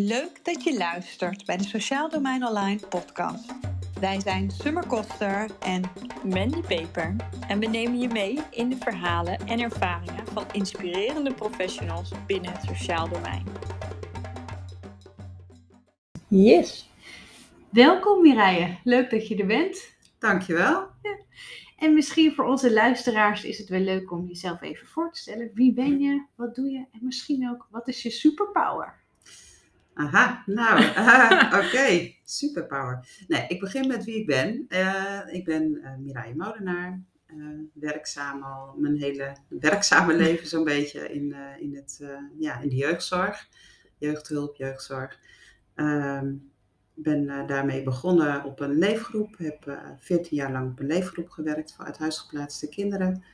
Leuk dat je luistert bij de Sociaal Domein Online podcast. Wij zijn Summer Koster en Mandy Peper en we nemen je mee in de verhalen en ervaringen van inspirerende professionals binnen het sociaal domein. Yes. Welkom Mireille, leuk dat je er bent. Dankjewel. Ja. En misschien voor onze luisteraars is het wel leuk om jezelf even voor te stellen. Wie ben je? Wat doe je? En misschien ook, wat is je superpower? Aha, nou, oké, superpower. Nee, ik begin met wie ik ben. Uh, ik ben uh, Mireille Modenaar, werkzaam al mijn hele werkzame leven zo'n beetje in, in, het, ja, in de jeugdzorg, jeugdhulp, jeugdzorg. Ehm, ben daarmee begonnen op een leefgroep, heb 14 jaar lang op een leefgroep gewerkt voor uit huis geplaatste kinderen.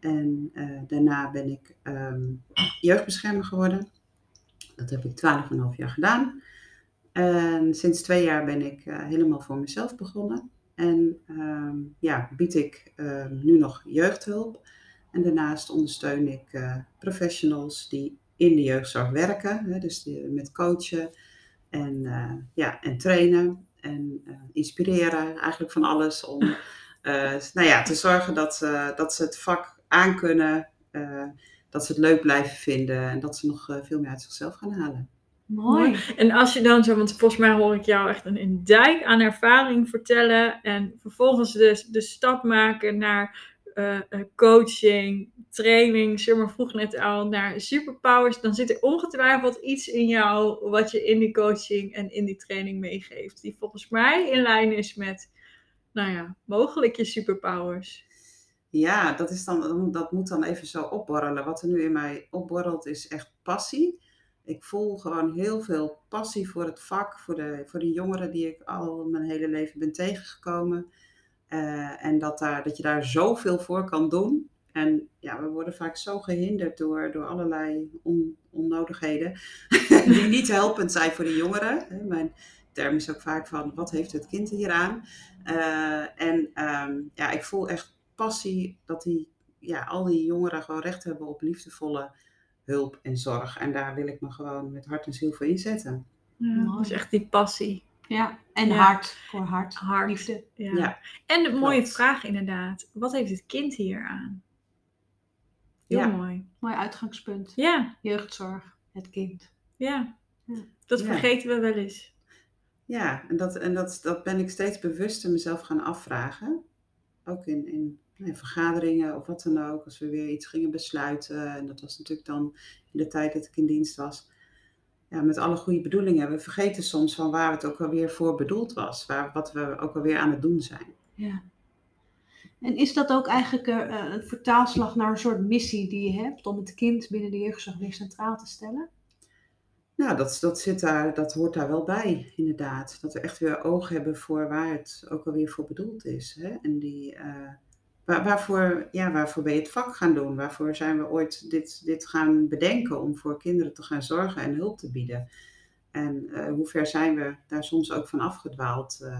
En daarna ben ik um, jeugdbeschermer geworden. Dat heb ik 12,5 jaar gedaan. En sinds twee jaar ben ik uh, helemaal voor mezelf begonnen. En um, ja, bied ik uh, nu nog jeugdhulp. En daarnaast ondersteun ik uh, professionals die in de jeugdzorg werken. Hè, dus die, met coachen en, ja, en trainen en inspireren. Eigenlijk van alles om nou ja, te zorgen dat, dat ze het vak aankunnen dat ze het leuk blijven vinden en dat ze nog eh, veel meer uit zichzelf gaan halen. Mooi. En als je dan zo, want volgens mij hoor ik jou echt een, een dijk aan ervaring vertellen en vervolgens de, de stap maken naar uh, coaching, training, zeg maar vroeg net al, naar superpowers, dan zit er ongetwijfeld iets in jou wat je in die coaching en in die training meegeeft, die volgens mij in lijn is met, nou ja, mogelijk je superpowers. Ja, dat, is dan, dat moet dan even zo opborrelen. Wat er nu in mij opborrelt is echt passie. Ik voel gewoon heel veel passie voor het vak, voor de, voor de jongeren die ik al mijn hele leven ben tegengekomen. Uh, en dat, daar, dat je daar zoveel voor kan doen. En ja, we worden vaak zo gehinderd door, door allerlei on, onnodigheden die niet helpend zijn voor de jongeren. Mijn term is ook vaak van, wat heeft het kind hier aan? Uh, en um, ja, ik voel echt passie dat die, ja, al die jongeren gewoon recht hebben op liefdevolle hulp en zorg. En daar wil ik me gewoon met hart en ziel voor inzetten. Ja, dat is echt die passie. Ja, en hart voor hart. Hart. Liefde. Ja. ja. En de mooie vraag inderdaad. Wat heeft het kind hier aan? Heel ja. mooi. Mooi uitgangspunt. Ja. Jeugdzorg, het kind. Ja. Dat vergeten we wel eens. Ja, en, dat, en dat, dat ben ik steeds bewuster mezelf gaan afvragen. Ook in, in in vergaderingen of wat dan ook, als we weer iets gingen besluiten. En dat was natuurlijk dan in de tijd dat ik in dienst was. Ja, met alle goede bedoelingen. We vergeten soms van waar het ook alweer voor bedoeld was. Waar, wat we ook alweer aan het doen zijn. Ja. En is dat ook eigenlijk uh, een vertaalslag naar een soort missie die je hebt om het kind binnen de jeugdzorg weer centraal te stellen? Nou, dat, dat, zit daar, dat hoort daar wel bij, inderdaad. Dat we echt weer oog hebben voor waar het ook alweer voor bedoeld is. Hè? En die, uh, Waar, waarvoor, ja, waarvoor ben je het vak gaan doen? Waarvoor zijn we ooit dit, dit gaan bedenken om voor kinderen te gaan zorgen en hulp te bieden? En uh, hoe ver zijn we daar soms ook van afgedwaald? Uh,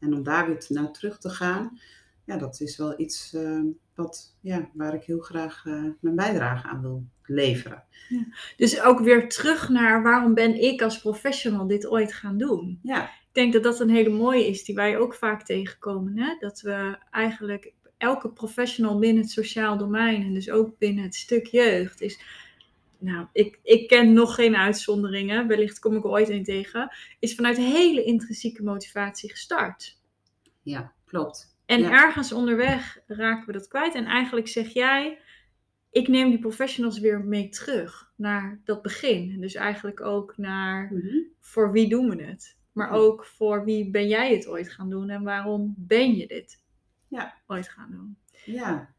en om daar weer naar terug te gaan, ja, dat is wel iets uh, wat, ja, waar ik heel graag eh, mijn bijdrage aan wil leveren. Ja. Dus ook weer terug naar waarom ben ik als professional dit ooit gaan doen? Ja. Ik denk dat dat een hele mooie is, die wij ook vaak tegenkomen. Hè? Dat we eigenlijk elke professional binnen het sociaal domein en dus ook binnen het stuk jeugd is. Nou, ik, ik ken nog geen uitzonderingen, wellicht kom ik er ooit een tegen, is vanuit hele intrinsieke motivatie gestart. Ja, klopt. En ergens onderweg raken we dat kwijt. En eigenlijk zeg jij, ik neem die professionals weer mee terug naar dat begin. Dus eigenlijk ook naar mhm. voor wie doen we het? Maar ook voor wie ben jij het ooit gaan doen en waarom ben je dit ja. ooit gaan doen. Ja,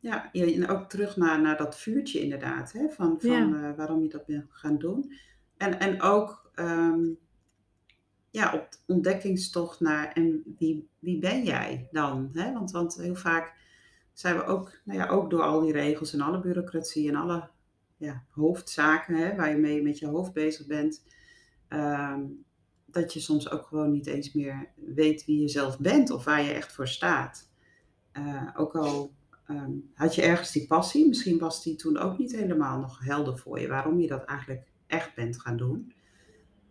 ja, en ook terug naar, naar dat vuurtje inderdaad, hè, van, van uh, waarom je dat bent gaan doen. En, en ook um, ja, op ontdekkingstocht naar en wie, wie ben jij dan? Hè? Want, want heel vaak zijn we ook, nou ja, ook door al die regels en alle bureaucratie en alle ja, hoofdzaken hè, waar je mee met je hoofd bezig bent, um, dat je soms ook gewoon niet eens meer weet wie je zelf bent of waar je echt voor staat. Uh, ook al um, had je ergens die passie, misschien was die toen ook niet helemaal nog helder voor je, waarom je dat eigenlijk echt bent gaan doen.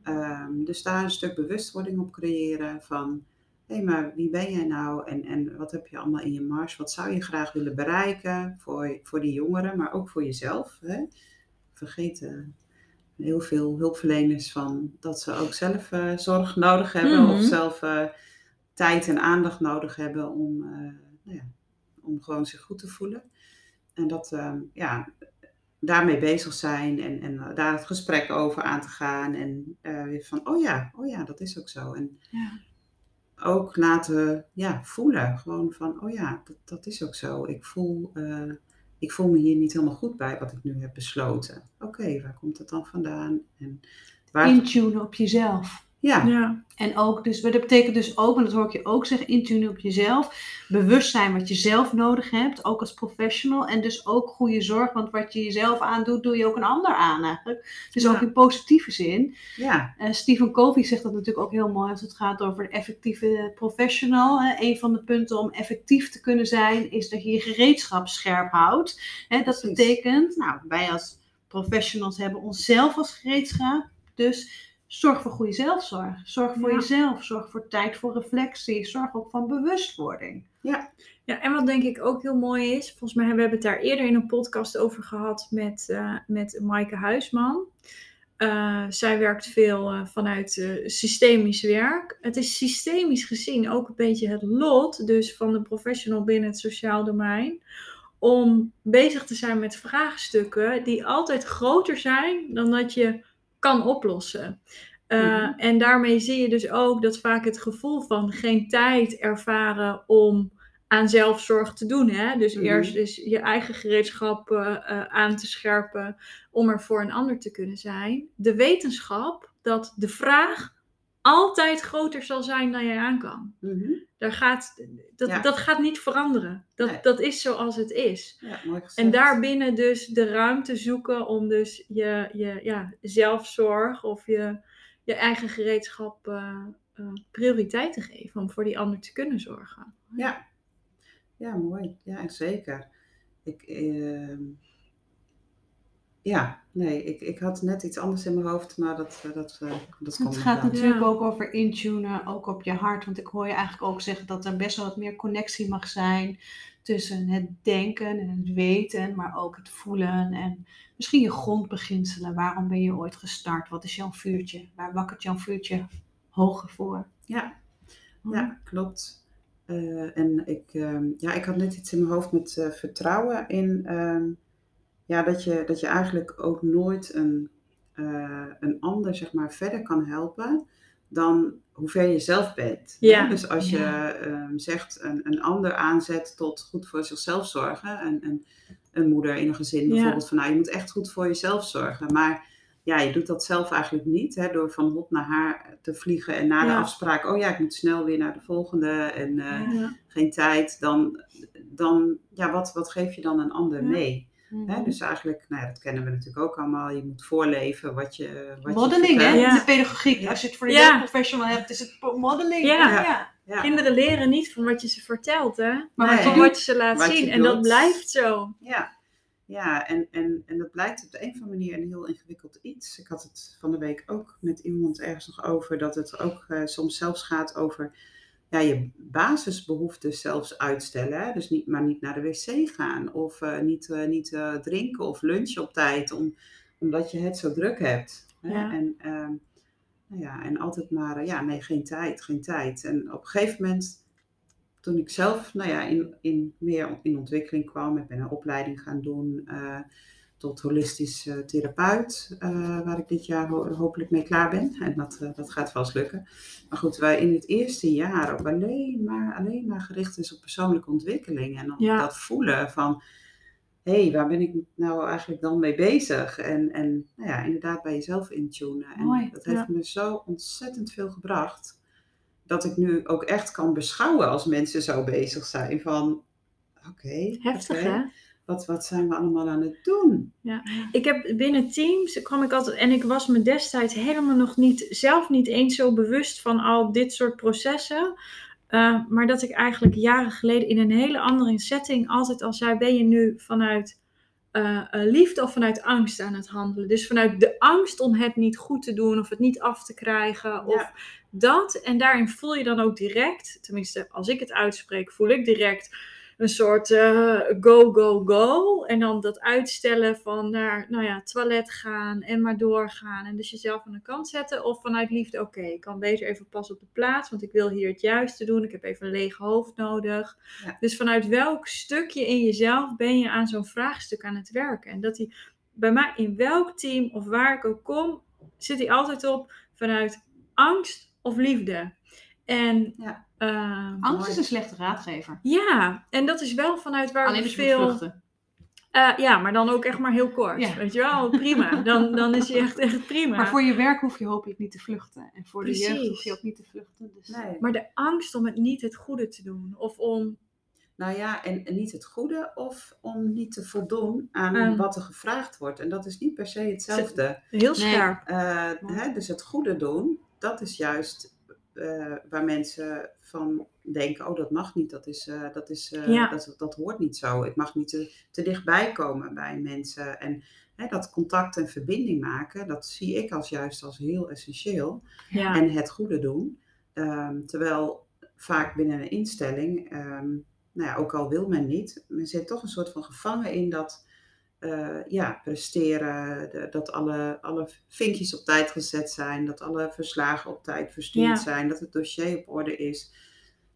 Ehm, dus daar een stuk bewustwording op creëren van, hé, maar wie ben jij nou en, en wat heb je allemaal in je mars? Wat zou je graag willen bereiken voor, voor die jongeren, maar ook voor jezelf? Hè? Vergeet eh, heel veel hulpverleners van dat ze ook zelf eh, zorg nodig hebben of Mhm. zelf eh, tijd en aandacht nodig hebben om, eh, nou ja, om gewoon zich goed te voelen. En dat, ehm, ja, daarmee bezig zijn en, en eh, daar het gesprek over aan te gaan. En eh, weer van, oh ja, oh ja, dat is ook zo. En Ja. ook laten ja, voelen. Gewoon van, oh ja, dat, dat is ook zo. Ik voel, eh, ik voel me hier niet helemaal goed bij wat ik nu heb besloten. Oké, waar komt dat dan vandaan? En waar, Intunen op jezelf. Ja, Ja. En ook, dus, dat betekent dus ook, en dat hoor ik je ook zeggen, intunen op jezelf. Bewust zijn wat je zelf nodig hebt, ook als professional. En dus ook goede zorg, want wat je jezelf aandoet, doe je ook een ander aan eigenlijk. Dus Ja. ook in positieve zin. ja, Eh, Stephen Covey zegt dat natuurlijk ook heel mooi als het gaat over de effectieve professional. Hè. Een van de punten om effectief te kunnen zijn, is dat je je gereedschap scherp houdt. Hè, dat betekent, nou, wij als professionals hebben onszelf als gereedschap. Dus zorg voor goede zelfzorg. Zorg voor Ja. jezelf. Zorg voor tijd voor reflectie. Zorg ook van bewustwording. Ja, en wat denk ik ook heel mooi is, volgens mij hebben we het daar eerder in een podcast over gehad met, eh met Maaike Huisman. Eh, zij werkt veel eh, vanuit eh, systemisch werk. Het is systemisch gezien ook een beetje het lot dus van de professional binnen het sociaal domein. Om bezig te zijn met vraagstukken die altijd groter zijn dan dat je kan oplossen. Uh, Mhm. En daarmee zie je dus ook dat vaak het gevoel van geen tijd ervaren om aan zelfzorg te doen. Hè? Dus Mhm. eerst is je eigen gereedschap uh, uh, aan te scherpen om er voor een ander te kunnen zijn. De wetenschap dat de vraag altijd groter zal zijn dan jij aan kan. Mm-hmm. Daar gaat, dat, Ja. dat gaat niet veranderen. Dat, Nee. dat is zoals het is. ja, mooi. En daarbinnen dus de ruimte zoeken om dus je, je ja, zelfzorg of je, je eigen gereedschap uh, uh, prioriteit te geven om voor die ander te kunnen zorgen. Ja, ja mooi. Ja, zeker. Ik, uh, ja, nee, ik, ik had net iets anders in mijn hoofd, maar dat, dat, dat, dat komt Het gaat dan. natuurlijk Ja. ook over intunen, ook op je hart. Want ik hoor je eigenlijk ook zeggen dat er best wel wat meer connectie mag zijn tussen het denken en het weten, maar ook het voelen en misschien je grondbeginselen. Waarom ben je ooit gestart? Wat is jouw vuurtje? Waar wakkert jouw vuurtje hoger voor? Ja, ja klopt. Uh, en ik, uh, ja, ik had net iets in mijn hoofd met uh, vertrouwen in uh, ja, dat, je, dat je eigenlijk ook nooit een, uh, een ander zeg maar, verder kan helpen dan hoe ver je zelf bent. Ja. Hè? Dus als je Ja. um, zegt een, een ander aanzet tot goed voor zichzelf zorgen, een, een, een moeder in een gezin Ja. bijvoorbeeld, van nou je moet echt goed voor jezelf zorgen. Maar ja, je doet dat zelf eigenlijk niet, hè, door van hot naar haar te vliegen en na de afspraak, oh ja, ik moet snel weer naar de volgende en eh, geen tijd, dan, dan ja, wat, wat geef je dan een ander mee? Mhm. Hè? Dus eigenlijk, nou ja, dat kennen we natuurlijk ook allemaal, je moet voorleven wat je wat je Modeling, hè? Ja. De pedagogiek. Als je het voor de Ja. professional hebt, is het modeling. Ja. ja. Ja. Kinderen leren niet van wat je ze vertelt, hè? maar Nee. van wat je ze laat Wat zien. En dat blijft zo. Ja, ja en, en, en dat blijkt op de een of andere manier een heel ingewikkeld iets. Ik had het van de week ook met iemand ergens nog over dat het ook eh, soms zelfs gaat over ja, je basisbehoeften zelfs uitstellen. Hè? Dus niet, maar niet naar de wc gaan of eh, niet, eh, niet eh, drinken of lunchen op tijd, om, omdat je het zo druk hebt. Hè? Ja. En, ehm, nou ja, en altijd maar, ja, nee, geen tijd, geen tijd. En op een gegeven moment toen ik zelf nou ja, in, in, meer in ontwikkeling kwam, ik ben een opleiding gaan doen tot holistisch therapeut, uh, waar ik dit jaar ho hopelijk mee klaar ben. En dat, dat gaat vast lukken. Maar goed, wij in het eerste jaar ook alleen maar, alleen maar gericht is op persoonlijke ontwikkeling. En Ja. dat voelen van, hé, hey, waar ben ik nou eigenlijk dan mee bezig? En, en nou ja, inderdaad bij jezelf intunen. En Mooi, dat heeft ja. me zo ontzettend veel gebracht dat ik nu ook echt kan beschouwen als mensen zo bezig zijn van, oké, Heftig, oké, hè? Wat, wat zijn we allemaal aan het doen? Ik heb binnen teams kwam ik altijd en ik was me destijds helemaal nog niet zelf niet eens zo bewust van al dit soort processen. Uh, maar dat ik eigenlijk jaren geleden in een hele andere setting altijd al zei: ben je nu vanuit eh, eh, liefde of vanuit angst aan het handelen. Dus vanuit de angst om het niet goed te doen of het niet af te krijgen of Ja. dat. En daarin voel je dan ook direct, tenminste als ik het uitspreek, voel ik direct een soort eh, go, go, go. En dan dat uitstellen van naar, nou ja, toilet gaan en maar doorgaan. En dus jezelf aan de kant zetten. Of vanuit liefde, oké, ik kan beter even pas op de plaats, want ik wil hier het juiste doen. Ik heb even een leeg hoofd nodig. Ja. Dus vanuit welk stukje in jezelf ben je aan zo'n vraagstuk aan het werken? En dat die bij mij in welk team of waar ik ook kom, zit hij altijd op vanuit angst of liefde. En Ja. Ehm, Angst Mooi. is een slechte raadgever. ja, en dat is wel vanuit waar Alleen we je veel. vluchten. Eh, ja, maar dan ook echt maar heel kort. Ja. Weet je wel, prima. Dan, dan is hij echt, echt prima. Maar voor je werk hoef je hopelijk niet te vluchten. En voor de jeugd hoef je ook niet te vluchten. Dus Nee. Maar de angst om het niet het goede te doen. Of om. Nou ja, en, en niet het goede of om niet te voldoen aan Aan- wat er gevraagd wordt. En dat is niet per se hetzelfde. Heel scherp. Eh, hè, dus het goede doen, dat is juist eh, waar mensen van denken, oh dat mag niet, dat, is, eh, dat, is, eh, Ja. dat, dat hoort niet zo. Ik mag niet te, te dichtbij komen bij mensen. En hè, dat contact en verbinding maken, dat zie ik als juist als heel essentieel. Ja. En het goede doen. Ehm, terwijl vaak binnen een instelling, ehm, nou ja, ook al wil men niet, men zit toch een soort van gevangen in dat eh, ja, presteren, de- dat alle, alle vinkjes op tijd gezet zijn, dat alle verslagen op tijd verstuurd Ja. zijn, dat het dossier op orde is.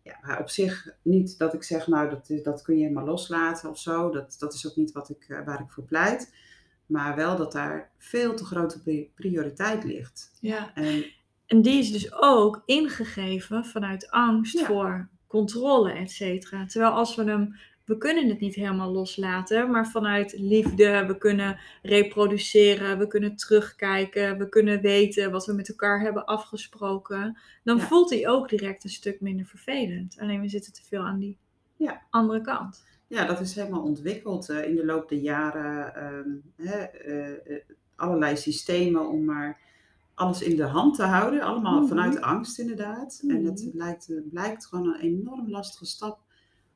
Ja, maar op zich niet dat ik zeg, nou, dat, dat kun je helemaal loslaten of zo. Dat, dat is ook niet wat ik, eh, waar ik voor pleit. Maar wel dat daar veel te grote pri- prioriteit ligt. ja. En En die is dus ook ingegeven vanuit angst Ja. voor controle, et cetera. Terwijl als we hem, we kunnen het niet helemaal loslaten, maar vanuit liefde, we kunnen reproduceren, we kunnen terugkijken, we kunnen weten wat we met elkaar hebben afgesproken, dan Ja. voelt hij ook direct een stuk minder vervelend. Alleen we zitten te veel aan die Ja. andere kant. Ja, dat is helemaal ontwikkeld eh, in de loop der jaren. ehm, hè, eh, eh, allerlei systemen om maar alles in de hand te houden. Allemaal Mhm. vanuit angst inderdaad. En het Mhm. lijkt, blijkt gewoon een enorm lastige stap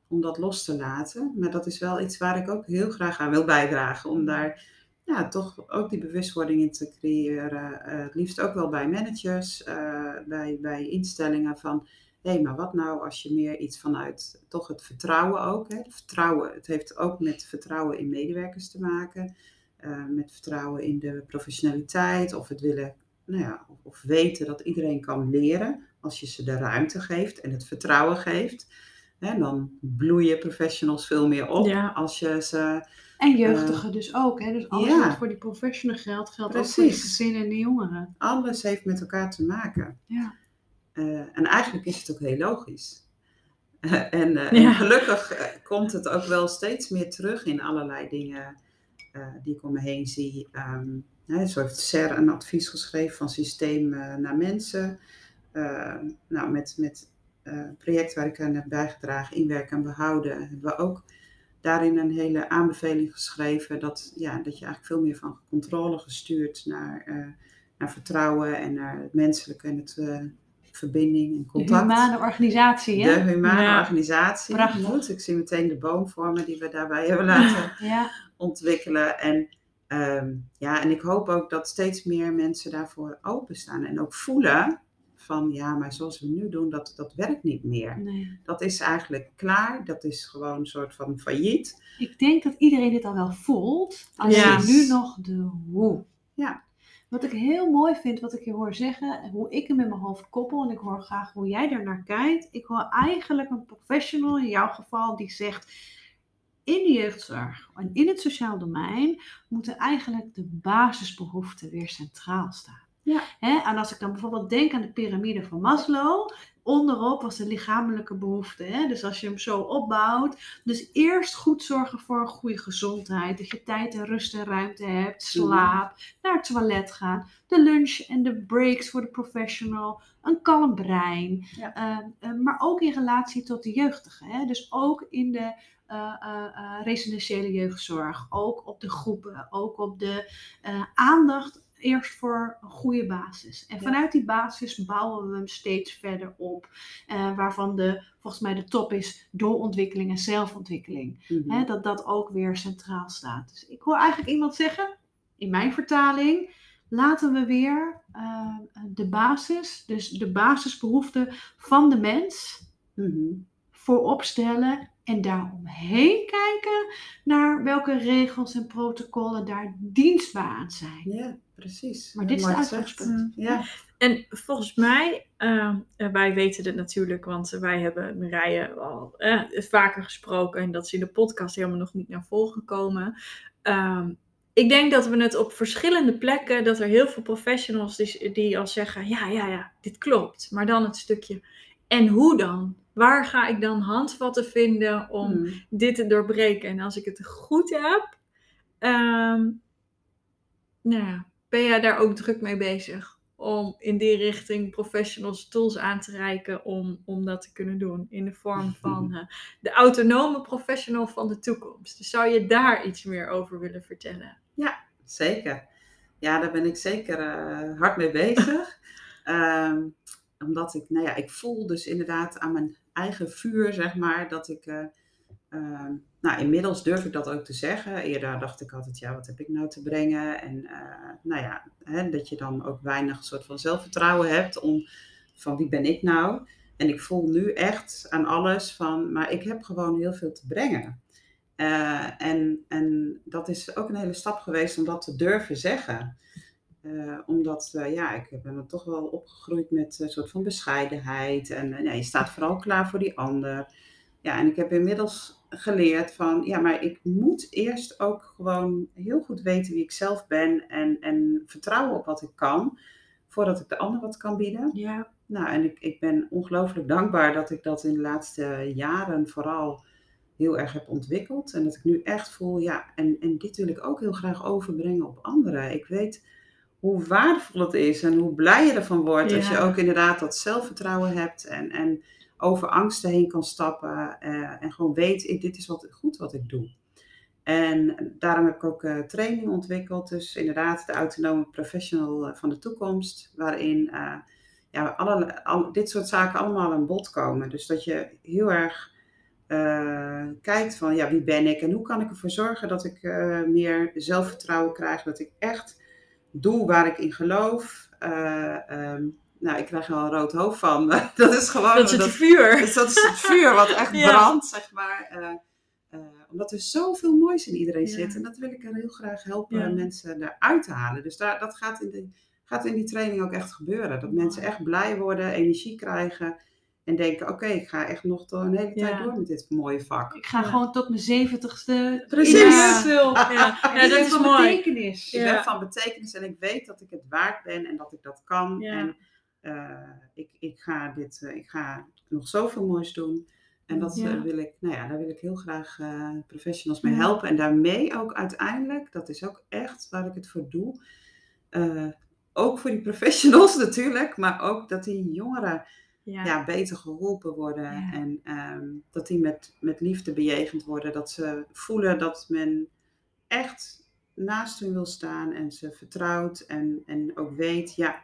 om dat los te laten. Maar dat is wel iets waar ik ook heel graag aan wil bijdragen. Om daar ja, toch ook die bewustwording in te creëren. Eh, het liefst ook wel bij managers, eh, bij, bij instellingen van... Hé, maar wat nou als je meer iets vanuit toch het vertrouwen ook. Hè? Vertrouwen, het heeft ook met vertrouwen in medewerkers te maken. eh, met vertrouwen in de professionaliteit. Of het willen, nou ja, of, of weten dat iedereen kan leren. Als je ze de ruimte geeft en het vertrouwen geeft. Hè, dan bloeien professionals veel meer op. Ja. Als je ze En jeugdigen dus ook. Hè? Dus alles ja. wat voor die professional geldt, geldt ook voor de gezinnen en de jongeren. alles heeft met elkaar te maken. Ja. Eh, en eigenlijk is het ook heel logisch. Eh, en, eh, Ja. en gelukkig eh, komt het ook wel steeds meer terug in allerlei dingen eh, die ik om me heen zie. Ehm, hè, zo heeft SER een advies geschreven van systeem eh, naar mensen. Eh, nou, met, met eh, project waar ik aan heb bijgedragen, inwerken en behouden, hebben we ook daarin een hele aanbeveling geschreven dat, ja, dat je eigenlijk veel meer van controle gestuurd naar, eh, naar vertrouwen en naar het menselijke en het eh, verbinding en De contact. humane organisatie, hè? De humane Ja. organisatie. Prachtig. Ik zie meteen de boom voor me die we daarbij hebben laten Ja. ontwikkelen. En, ehm, ja, en ik hoop ook dat steeds meer mensen daarvoor openstaan. En ook voelen van ja, maar zoals we nu doen, dat, dat werkt niet meer. Nee. Dat is eigenlijk klaar. Dat is gewoon een soort van failliet. Ik denk dat iedereen dit al wel voelt. Alleen Ja. nu nog de hoe. Ja. Wat ik heel mooi vind, wat ik je hoor zeggen, en hoe ik hem in mijn hoofd koppel, en ik hoor graag hoe jij er naar kijkt. Ik hoor eigenlijk een professional, in jouw geval, die zegt, in de jeugdzorg en in het sociaal domein moeten eigenlijk de basisbehoeften weer centraal staan. Ja. Hè? En als ik dan bijvoorbeeld denk aan de piramide van Maslow, onderop was de lichamelijke behoefte. Hè? Dus als je hem zo opbouwt, dus eerst goed zorgen voor een goede gezondheid. Dat je tijd en rust en ruimte hebt. Slaap. Naar het toilet gaan. De lunch en de breaks voor de professional. Een kalm brein. Ja. Eh, eh, maar ook in relatie tot de jeugdigen. Hè? Dus ook in de eh, eh, eh, residentiële jeugdzorg. Ook op de groepen. Ook op de aandacht eerst voor een goede basis. En Ja. vanuit die basis bouwen we hem steeds verder op. eh, waarvan de, volgens mij de top is doorontwikkeling en zelfontwikkeling. Mhm. Dat dat ook weer centraal staat. Dus ik hoor eigenlijk iemand zeggen, in mijn vertaling, laten we weer eh, de basis, dus de basisbehoeften van de mens Mhm. voorop stellen en daaromheen kijken naar welke regels en protocollen daar dienstbaar aan zijn. Ja, precies. Maar dit is het uitgangspunt. Ja. En volgens mij, eh, wij weten dit natuurlijk, want wij hebben Marije al eh, vaker gesproken en dat is in de podcast helemaal nog niet naar voren gekomen. Ehm, ik denk dat we het op verschillende plekken, dat er heel veel professionals die, die al zeggen, ja, ja, ja, dit klopt. Maar dan het stukje, en hoe dan? Waar ga ik dan handvatten vinden om Mhm. dit te doorbreken? En als ik het goed heb, ehm, nou ja, ben jij daar ook druk mee bezig? Om in die richting professionals tools aan te reiken om, om dat te kunnen doen. In de vorm van eh, de autonome professional van de toekomst. Dus zou je daar iets meer over willen vertellen? Zeker. Ja, daar ben ik zeker eh, hard mee bezig. Ehm, omdat ik, nou ja, ik voel dus inderdaad aan mijn eigen vuur, zeg maar, dat ik, eh, ehm, nou, inmiddels durf ik dat ook te zeggen. Eerder dacht ik altijd, ja, wat heb ik nou te brengen? En, eh, nou ja, hè, dat je dan ook weinig soort van zelfvertrouwen hebt om, van wie ben ik nou? En ik voel nu echt aan alles van, maar ik heb gewoon heel veel te brengen. Eh, en, en dat is ook een hele stap geweest om dat te durven zeggen. Eh, omdat, ja, ik ben toch wel opgegroeid met een soort van bescheidenheid. En ja, je staat vooral klaar voor die ander. Ja, en ik heb inmiddels geleerd van, ja, maar ik moet eerst ook gewoon heel goed weten wie ik zelf ben. En, en vertrouwen op wat ik kan, voordat ik de ander wat kan bieden. Ja. Nou, en ik, ik ben ongelooflijk dankbaar dat ik dat in de laatste jaren vooral heel erg heb ontwikkeld. En dat ik nu echt voel, ja, en, en dit wil ik ook heel graag overbrengen op anderen. Ik weet hoe waardevol het is en hoe blij je ervan wordt als je ook inderdaad dat zelfvertrouwen hebt en, en over angsten heen kan stappen eh, en gewoon weet, dit is wat, goed wat ik doe. En daarom heb ik ook eh, training ontwikkeld, dus inderdaad de autonome professional eh, van de toekomst, waarin eh, ja, alle, al, dit soort zaken allemaal aan bod komen. Dus dat je heel erg kijkt van, ja, wie ben ik en hoe kan ik ervoor zorgen dat ik meer zelfvertrouwen krijg, dat ik echt doe waar ik in geloof. Eh, ehm, nou, ik krijg er al een rood hoofd van, dat is gewoon... Dat is het vuur. dus dat is het vuur wat echt Ja. brandt, zeg maar. Eh, eh, omdat er zoveel moois in iedereen Ja. zit. En dat wil ik er heel graag helpen Ja. mensen eruit te halen. Dus daar, dat gaat in, de, gaat in die training ook echt gebeuren. Dat mensen echt blij worden, energie krijgen. En denken, oké, ik ga echt nog een hele tijd Ja. door met dit mooie vak. Ik ga Ja. gewoon tot mijn zeventigste. Precies. Ja. Ja, dat dit is van mooi. betekenis. Ik ben van betekenis en ik weet dat ik het waard ben en dat ik dat kan. En ik, ik, ga dit, eh, ik ga nog zoveel moois doen. En dat Ja. eh, wil ik, nou ja, daar wil ik heel graag eh, professionals mee Ja. helpen. En daarmee ook uiteindelijk, dat is ook echt waar ik het voor doe. eh, ook voor die professionals natuurlijk, maar ook dat die jongeren Ja. ja, beter geholpen worden. En ehm, dat die met, met liefde bejegend worden. Dat ze voelen dat men echt naast hun wil staan en ze vertrouwt. En, en ook weet, ja,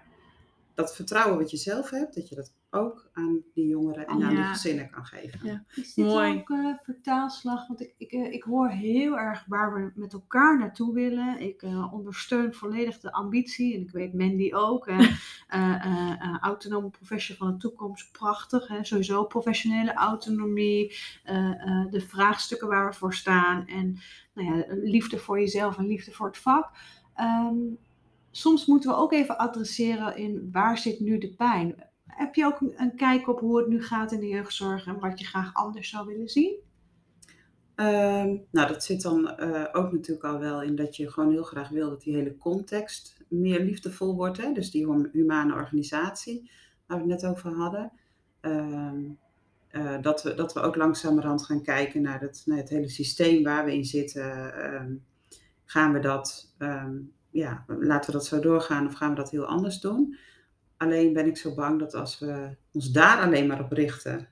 dat vertrouwen wat je zelf hebt, dat je dat ook aan die jongeren en aan Ja. die gezinnen kan geven. Ja. Is dit Mooi. ook eh, vertaalslag? Want ik, ik, eh, ik hoor heel erg waar we met elkaar naartoe willen. Ik eh, ondersteun volledig de ambitie. En ik weet Mandy ook. Autonome professional van de toekomst, prachtig. Hè? Sowieso professionele autonomie. eh, eh, de vraagstukken waar we voor staan. En nou ja, liefde voor jezelf en liefde voor het vak. Ehm, soms moeten we ook even adresseren in waar zit nu de pijn. Heb je ook een- kijk op hoe het nu gaat in de jeugdzorg en wat je graag anders zou willen zien? Ehm, nou, dat zit dan eh, ook natuurlijk al wel in dat je gewoon heel graag wil dat die hele context meer liefdevol wordt. Hè? Dus die hum- humane organisatie waar we het net over hadden. Ehm, eh, dat, we, dat we ook langzamerhand gaan kijken naar het, hele systeem waar we in zitten. Ehm, gaan we dat, ja, laten we dat zo doorgaan of gaan we dat heel anders doen? Alleen ben ik zo bang dat als we ons daar alleen maar op richten,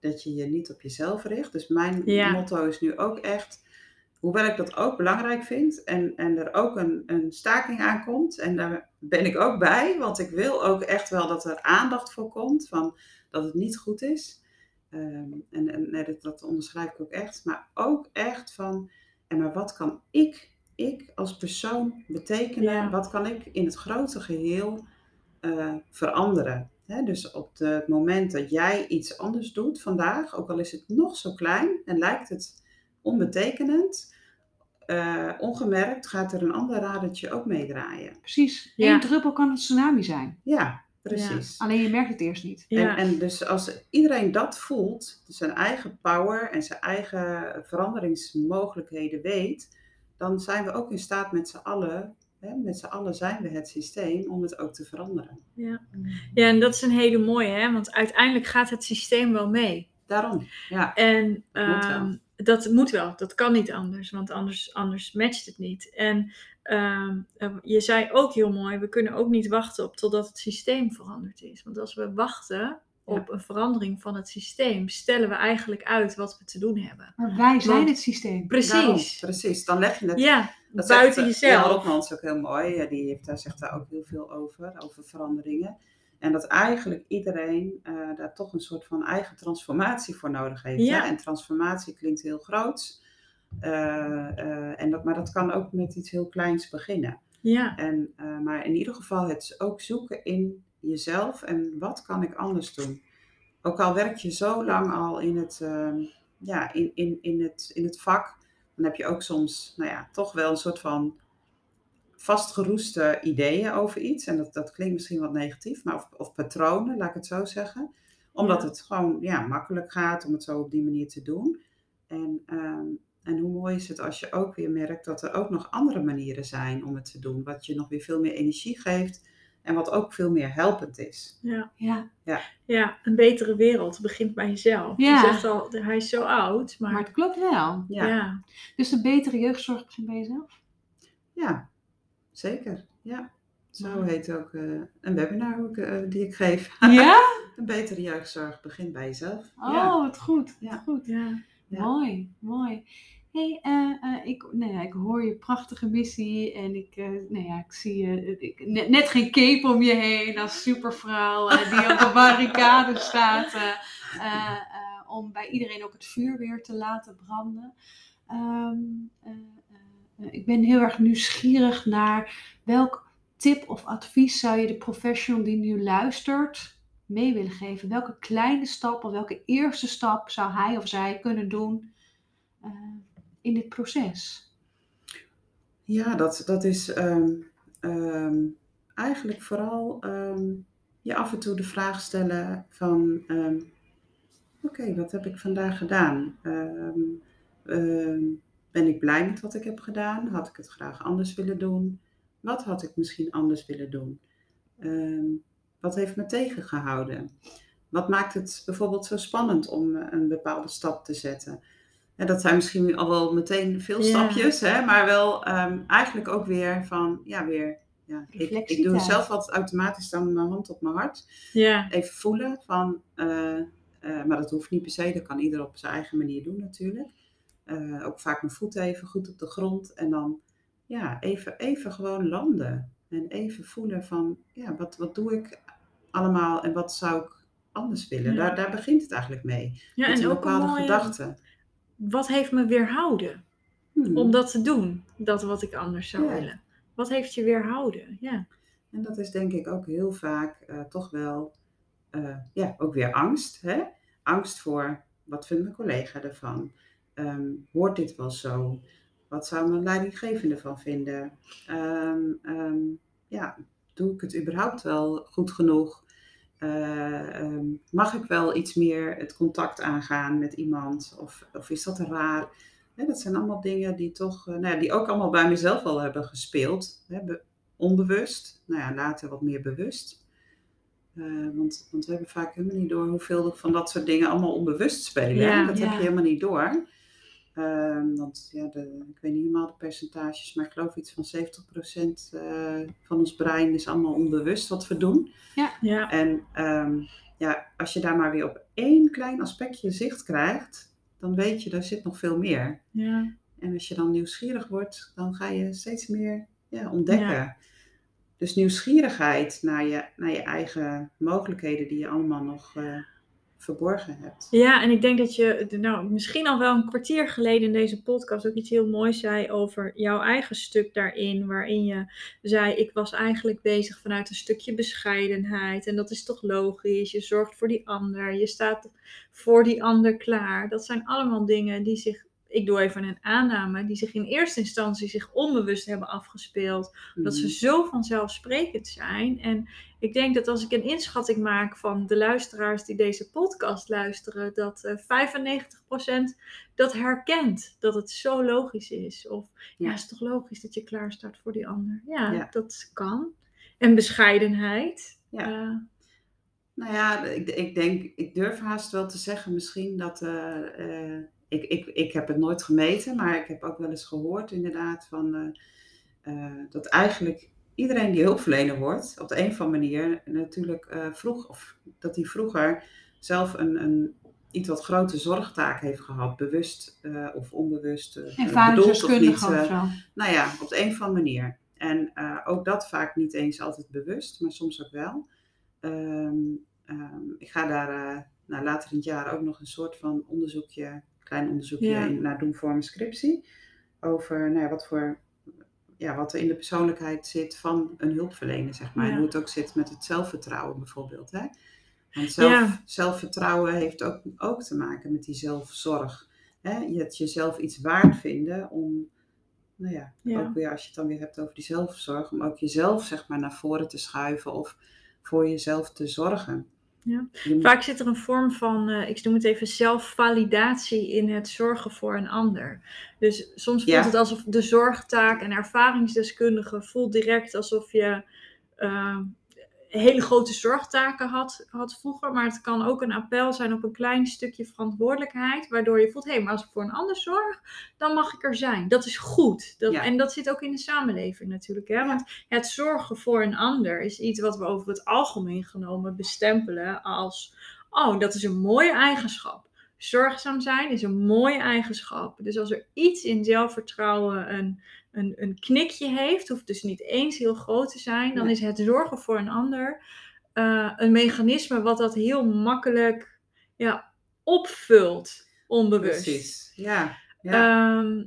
dat je je niet op jezelf richt. Dus mijn Ja. motto is nu ook echt hoewel ik dat ook belangrijk vind en, en er ook een, een staking aankomt, en daar ben ik ook bij, want ik wil ook echt wel dat er aandacht voor komt, van dat het niet goed is. Ehm, en en nee, dat, dat onderschrijf ik ook echt, maar ook echt van, en maar wat kan ik, ik als persoon betekenen, Ja. wat kan ik in het grote geheel eh, veranderen? Hè, dus op het moment dat jij iets anders doet vandaag, ook al is het nog zo klein en lijkt het onbetekenend, eh, ongemerkt gaat er een ander radertje ook meedraaien. Precies. Ja. Eén druppel kan een tsunami zijn. Ja, precies. Alleen je merkt het eerst niet. Ja. En, en dus als iedereen dat voelt, zijn eigen power en zijn eigen veranderingsmogelijkheden weet, dan zijn we ook in staat met z'n allen, hè, met z'n allen zijn we het systeem om het ook te veranderen. Ja. ja, en dat is een hele mooie, hè? want uiteindelijk gaat het systeem wel mee. Daarom, ja. En Moet ehm, dat moet wel, dat kan niet anders, want anders, anders matcht het niet. En ehm, eh, je zei ook heel mooi, we kunnen ook niet wachten op totdat het systeem veranderd is. Want als we wachten op een verandering van het systeem, stellen we eigenlijk uit wat we te doen hebben. Maar wij zijn Want- het systeem. Precies. Daarom, precies. Dan leg je het Ja, Dat buiten zegt, eh, Jan jezelf. Rotmans ook heel mooi. Ja, Die heeft, daar zegt daar ook heel veel over, over veranderingen. En dat eigenlijk iedereen eh, daar toch een soort van eigen transformatie voor nodig heeft. Ja. Hè? En transformatie klinkt heel groot. Eh, eh, en dat, maar dat kan ook met iets heel kleins beginnen. Ja, En, eh, maar in ieder geval het ook zoeken in jezelf en wat kan ik anders doen. Ook al werk je zo lang al in het, ehm, ja, in, in, in, het, in het vak, dan heb je ook soms nou ja, toch wel een soort van vastgeroeste ideeën over iets. En dat, dat klinkt misschien wat negatief, maar of, of patronen, laat ik het zo zeggen. Omdat Ja. het gewoon ja, makkelijk gaat om het zo op die manier te doen. En, ehm, en hoe mooi is het als je ook weer merkt dat er ook nog andere manieren zijn om het te doen. Wat je nog weer veel meer energie geeft en wat ook veel meer helpend is. ja. Ja, ja, een betere wereld begint bij jezelf. Ja. Je zegt al, hij is zo oud, maar, maar het klopt wel. Ja, ja. ja. Dus de betere jeugdzorg begint bij jezelf. zeker. Ja. Zo heet ook eh, een webinar ook, eh, die ik geef. Ja? Een betere jeugdzorg begint bij jezelf. Oh, Ja. wat goed. Ja. Wat goed. ja. Ja. Mooi, mooi. Hey, eh, eh, ik, nou ja, ik hoor je prachtige missie en ik, eh, nou ja, ik zie je ik, net, net geen cape om je heen als supervrouw die op de barricade staat om bij iedereen ook het vuur weer te laten branden. Ehm, eh, eh, ik ben heel erg nieuwsgierig naar welk tip of advies zou je de professional die nu luistert mee willen geven? Welke kleine stap of welke eerste stap zou hij of zij kunnen doen in dit proces? Ja, dat, dat is ehm, ehm, eigenlijk vooral ehm, je af en toe de vraag stellen van, oké, wat heb ik vandaag gedaan? Ben ik blij met wat ik heb gedaan? Had ik het graag anders willen doen? Wat had ik misschien anders willen doen? Wat heeft me tegengehouden? Wat maakt het bijvoorbeeld zo spannend om eh, een bepaalde stap te zetten? En dat zijn misschien al wel meteen veel Ja. stapjes, hè, maar wel ehm, eigenlijk ook weer van, ja, weer. Ja, ik, ik doe zelf altijd automatisch dan mijn hand op mijn hart. ja. Even voelen van, eh, eh, maar dat hoeft niet per se, dat kan ieder op zijn eigen manier doen natuurlijk. Eh, ook vaak mijn voeten even goed op de grond en dan ja, even, even gewoon landen. En even voelen van, ja, wat, wat doe ik allemaal en wat zou ik anders willen? Ja. Daar, daar begint het eigenlijk mee. ja met en een bepaalde mooie, gedachte. Wat heeft me weerhouden Hmm. om dat te doen? Dat wat ik anders zou Ja. willen. Wat heeft je weerhouden? Ja. En dat is denk ik ook heel vaak eh, toch wel, eh, ja, ook weer angst. Hè? Angst voor, wat vindt mijn collega ervan? Ehm, hoort dit wel zo? Wat zou mijn leidinggevende van vinden? Ehm, ehm, ja, doe ik het überhaupt wel goed genoeg? Eh, ehm, mag ik wel iets meer het contact aangaan met iemand? Of, of is dat raar? Dat zijn allemaal dingen die toch, eh, nou ja, die ook allemaal bij mezelf wel hebben gespeeld. Onbewust, nou ja, later wat meer bewust. Eh, want, want we hebben vaak helemaal niet door hoeveel van dat soort dingen allemaal onbewust spelen. Ja, dat ja. heb je helemaal niet door. Ehm, want ja, de, ik weet niet helemaal de percentages, maar ik geloof iets van 70% eh, van ons brein is allemaal onbewust wat we doen. Ja. En ehm, ja, als je daar maar weer op één klein aspectje zicht krijgt, dan weet je, daar zit nog veel meer. Ja. En als je dan nieuwsgierig wordt, dan ga je steeds meer ja, ontdekken. Ja. Dus nieuwsgierigheid naar je, naar je eigen mogelijkheden die je allemaal nog eh, verborgen hebt. Ja, en ik denk dat je nou, misschien al wel een kwartier geleden in deze podcast ook iets heel moois zei over jouw eigen stuk daarin. Waarin je zei, ik was eigenlijk bezig vanuit een stukje bescheidenheid. En dat is toch logisch. Je zorgt voor die ander. Je staat voor die ander klaar. Dat zijn allemaal dingen die zich, ik doe even een aanname, die zich in eerste instantie zich onbewust hebben afgespeeld. Dat ze Mhm. zo vanzelfsprekend zijn. En ik denk dat als ik een inschatting maak van de luisteraars die deze podcast luisteren, dat eh 95% dat herkent. Dat het zo logisch is. Of ja, Ja. is toch logisch dat je klaar staat voor die ander. Ja, Ja. dat kan. En bescheidenheid. Ja. Eh, Nou ja, ik, ik denk, ik durf haast wel te zeggen misschien dat. eh, ik, ik, ik heb het nooit gemeten, maar ik heb ook wel eens gehoord inderdaad van. eh, eh, dat eigenlijk iedereen die hulpverlener wordt, op de een of andere manier natuurlijk eh, vroeg. Of dat hij vroeger zelf een, een iets wat grote zorgtaak heeft gehad, bewust of onbewust. bedoeld of niet, zo. nou ja, op de een of andere manier. En ook dat vaak niet eens altijd bewust, maar soms ook wel. Ehm, ehm, ik ga daar nou, later in het jaar ook nog een soort van onderzoekje, klein onderzoekje Ja. naar doen voor mijn scriptie. Over nou ja, wat, voor, ja, wat er in de persoonlijkheid zit van een hulpverlener, zeg maar. Ja. En hoe het ook zit met het zelfvertrouwen bijvoorbeeld. Hè? Want zelf, zelfvertrouwen heeft ook, ook te maken met die zelfzorg. Hè? Je het jezelf iets waard vinden om, nou ja, Ja. ook weer als je het dan weer hebt over die zelfzorg, om ook jezelf zeg maar naar voren te schuiven of voor jezelf te zorgen. Ja. Vaak zit er een vorm van, eh, ik noem het even zelfvalidatie in het zorgen voor een ander. Dus soms voelt Ja. het alsof de zorgtaak en ervaringsdeskundige voelt direct alsof je eh, hele grote zorgtaken had, had vroeger. Maar het kan ook een appel zijn op een klein stukje verantwoordelijkheid. Waardoor je voelt, hé, maar als ik voor een ander zorg, dan mag ik er zijn. Dat is goed. Dat, Ja. En dat zit ook in de samenleving natuurlijk. Hè? Want het zorgen voor een ander is iets wat we over het algemeen genomen bestempelen als, oh, dat is een mooie eigenschap. Zorgzaam zijn is een mooie eigenschap. Dus als er iets in zelfvertrouwen een, een, een knikje heeft, hoeft dus niet eens heel groot te zijn, dan Nee. is het zorgen voor een ander eh, een mechanisme wat dat heel makkelijk ja, opvult, onbewust. Precies. Ja, ja Ehm,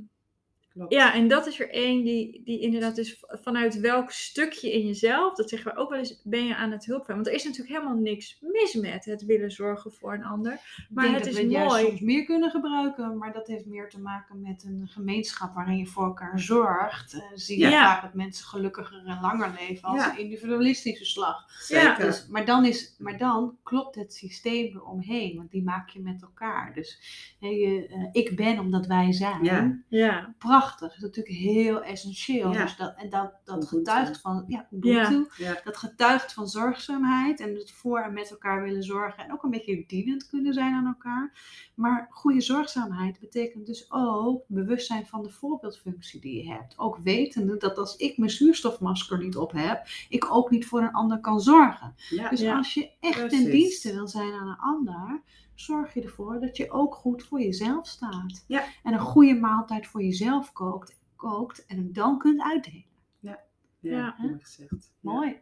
klopt. ja, en dat is er één die, die inderdaad dus vanuit welk stukje in jezelf, dat zeggen we ook wel eens, ben je aan het hulpen. Want er is natuurlijk helemaal niks mis met het willen zorgen voor een ander. Maar het dat is we mooi. soms meer kunnen gebruiken, maar dat heeft meer te maken met een gemeenschap waarin je voor elkaar zorgt. Eh, zie je Ja. vaak dat mensen gelukkiger en langer leven als Ja. een individualistische slag. Zeker. Dus, maar, dan is, maar dan klopt het systeem eromheen, want die maak je met elkaar. Dus eh, ik ben omdat wij zijn. Ja. Ja, Prachtig, is natuurlijk heel essentieel. Ja. Dus dat, en dat, dat getuigt van, ja, Ja. Ubuntu. Ja. dat getuigt van zorgzaamheid en het voor en met elkaar willen zorgen en ook een beetje dienend kunnen zijn aan elkaar. Maar goede zorgzaamheid betekent dus ook bewustzijn van de voorbeeldfunctie die je hebt. Ook wetende dat als ik mijn zuurstofmasker niet op heb, ik ook niet voor een ander kan zorgen. Ja. Dus Ja. als je echt Precies. ten dienste wil zijn aan een ander, zorg je ervoor dat je ook goed voor jezelf staat. Ja. En een goede maaltijd voor jezelf kookt, kookt en hem dan kunt uitdelen. Ja, Ja. mooi gezegd. Ja. Mooi.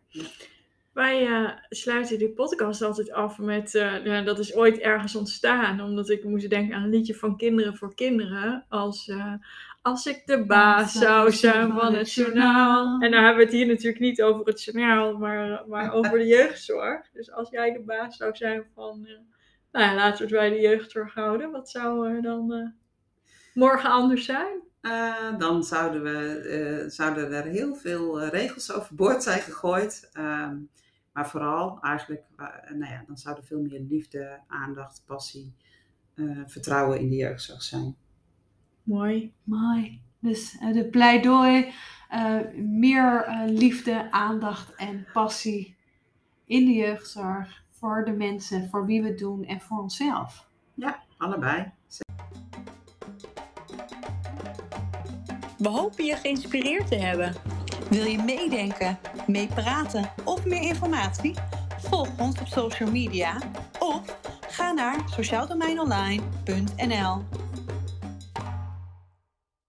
wij eh, sluiten die podcast altijd af met, eh, ja, dat is ooit ergens ontstaan, omdat ik moest denken aan een liedje van Kinderen voor Kinderen, als... eh, als ik de baas zou zijn van het journaal. En daar hebben we het hier natuurlijk niet over het journaal, maar, maar over de jeugdzorg. Dus als jij de baas zou zijn van, eh, nou ja, laten we het bij de jeugdzorg houden. Wat zou er dan eh, morgen anders zijn? Eh, dan zouden, we, eh, zouden er heel veel regels overboord zijn gegooid. Ehm, maar vooral eigenlijk, nou ja, dan zou er veel meer liefde, aandacht, passie, eh, vertrouwen in de jeugdzorg zijn. Mooi. Mooi. Dus de pleidooi, eh, meer eh, liefde, aandacht en passie in de jeugdzorg voor de mensen, voor wie we het doen en voor onszelf. Allebei. We hopen je geïnspireerd te hebben. Wil je meedenken, meepraten of meer informatie? Volg ons op social media of ga naar sociaaldomeinonline.nl.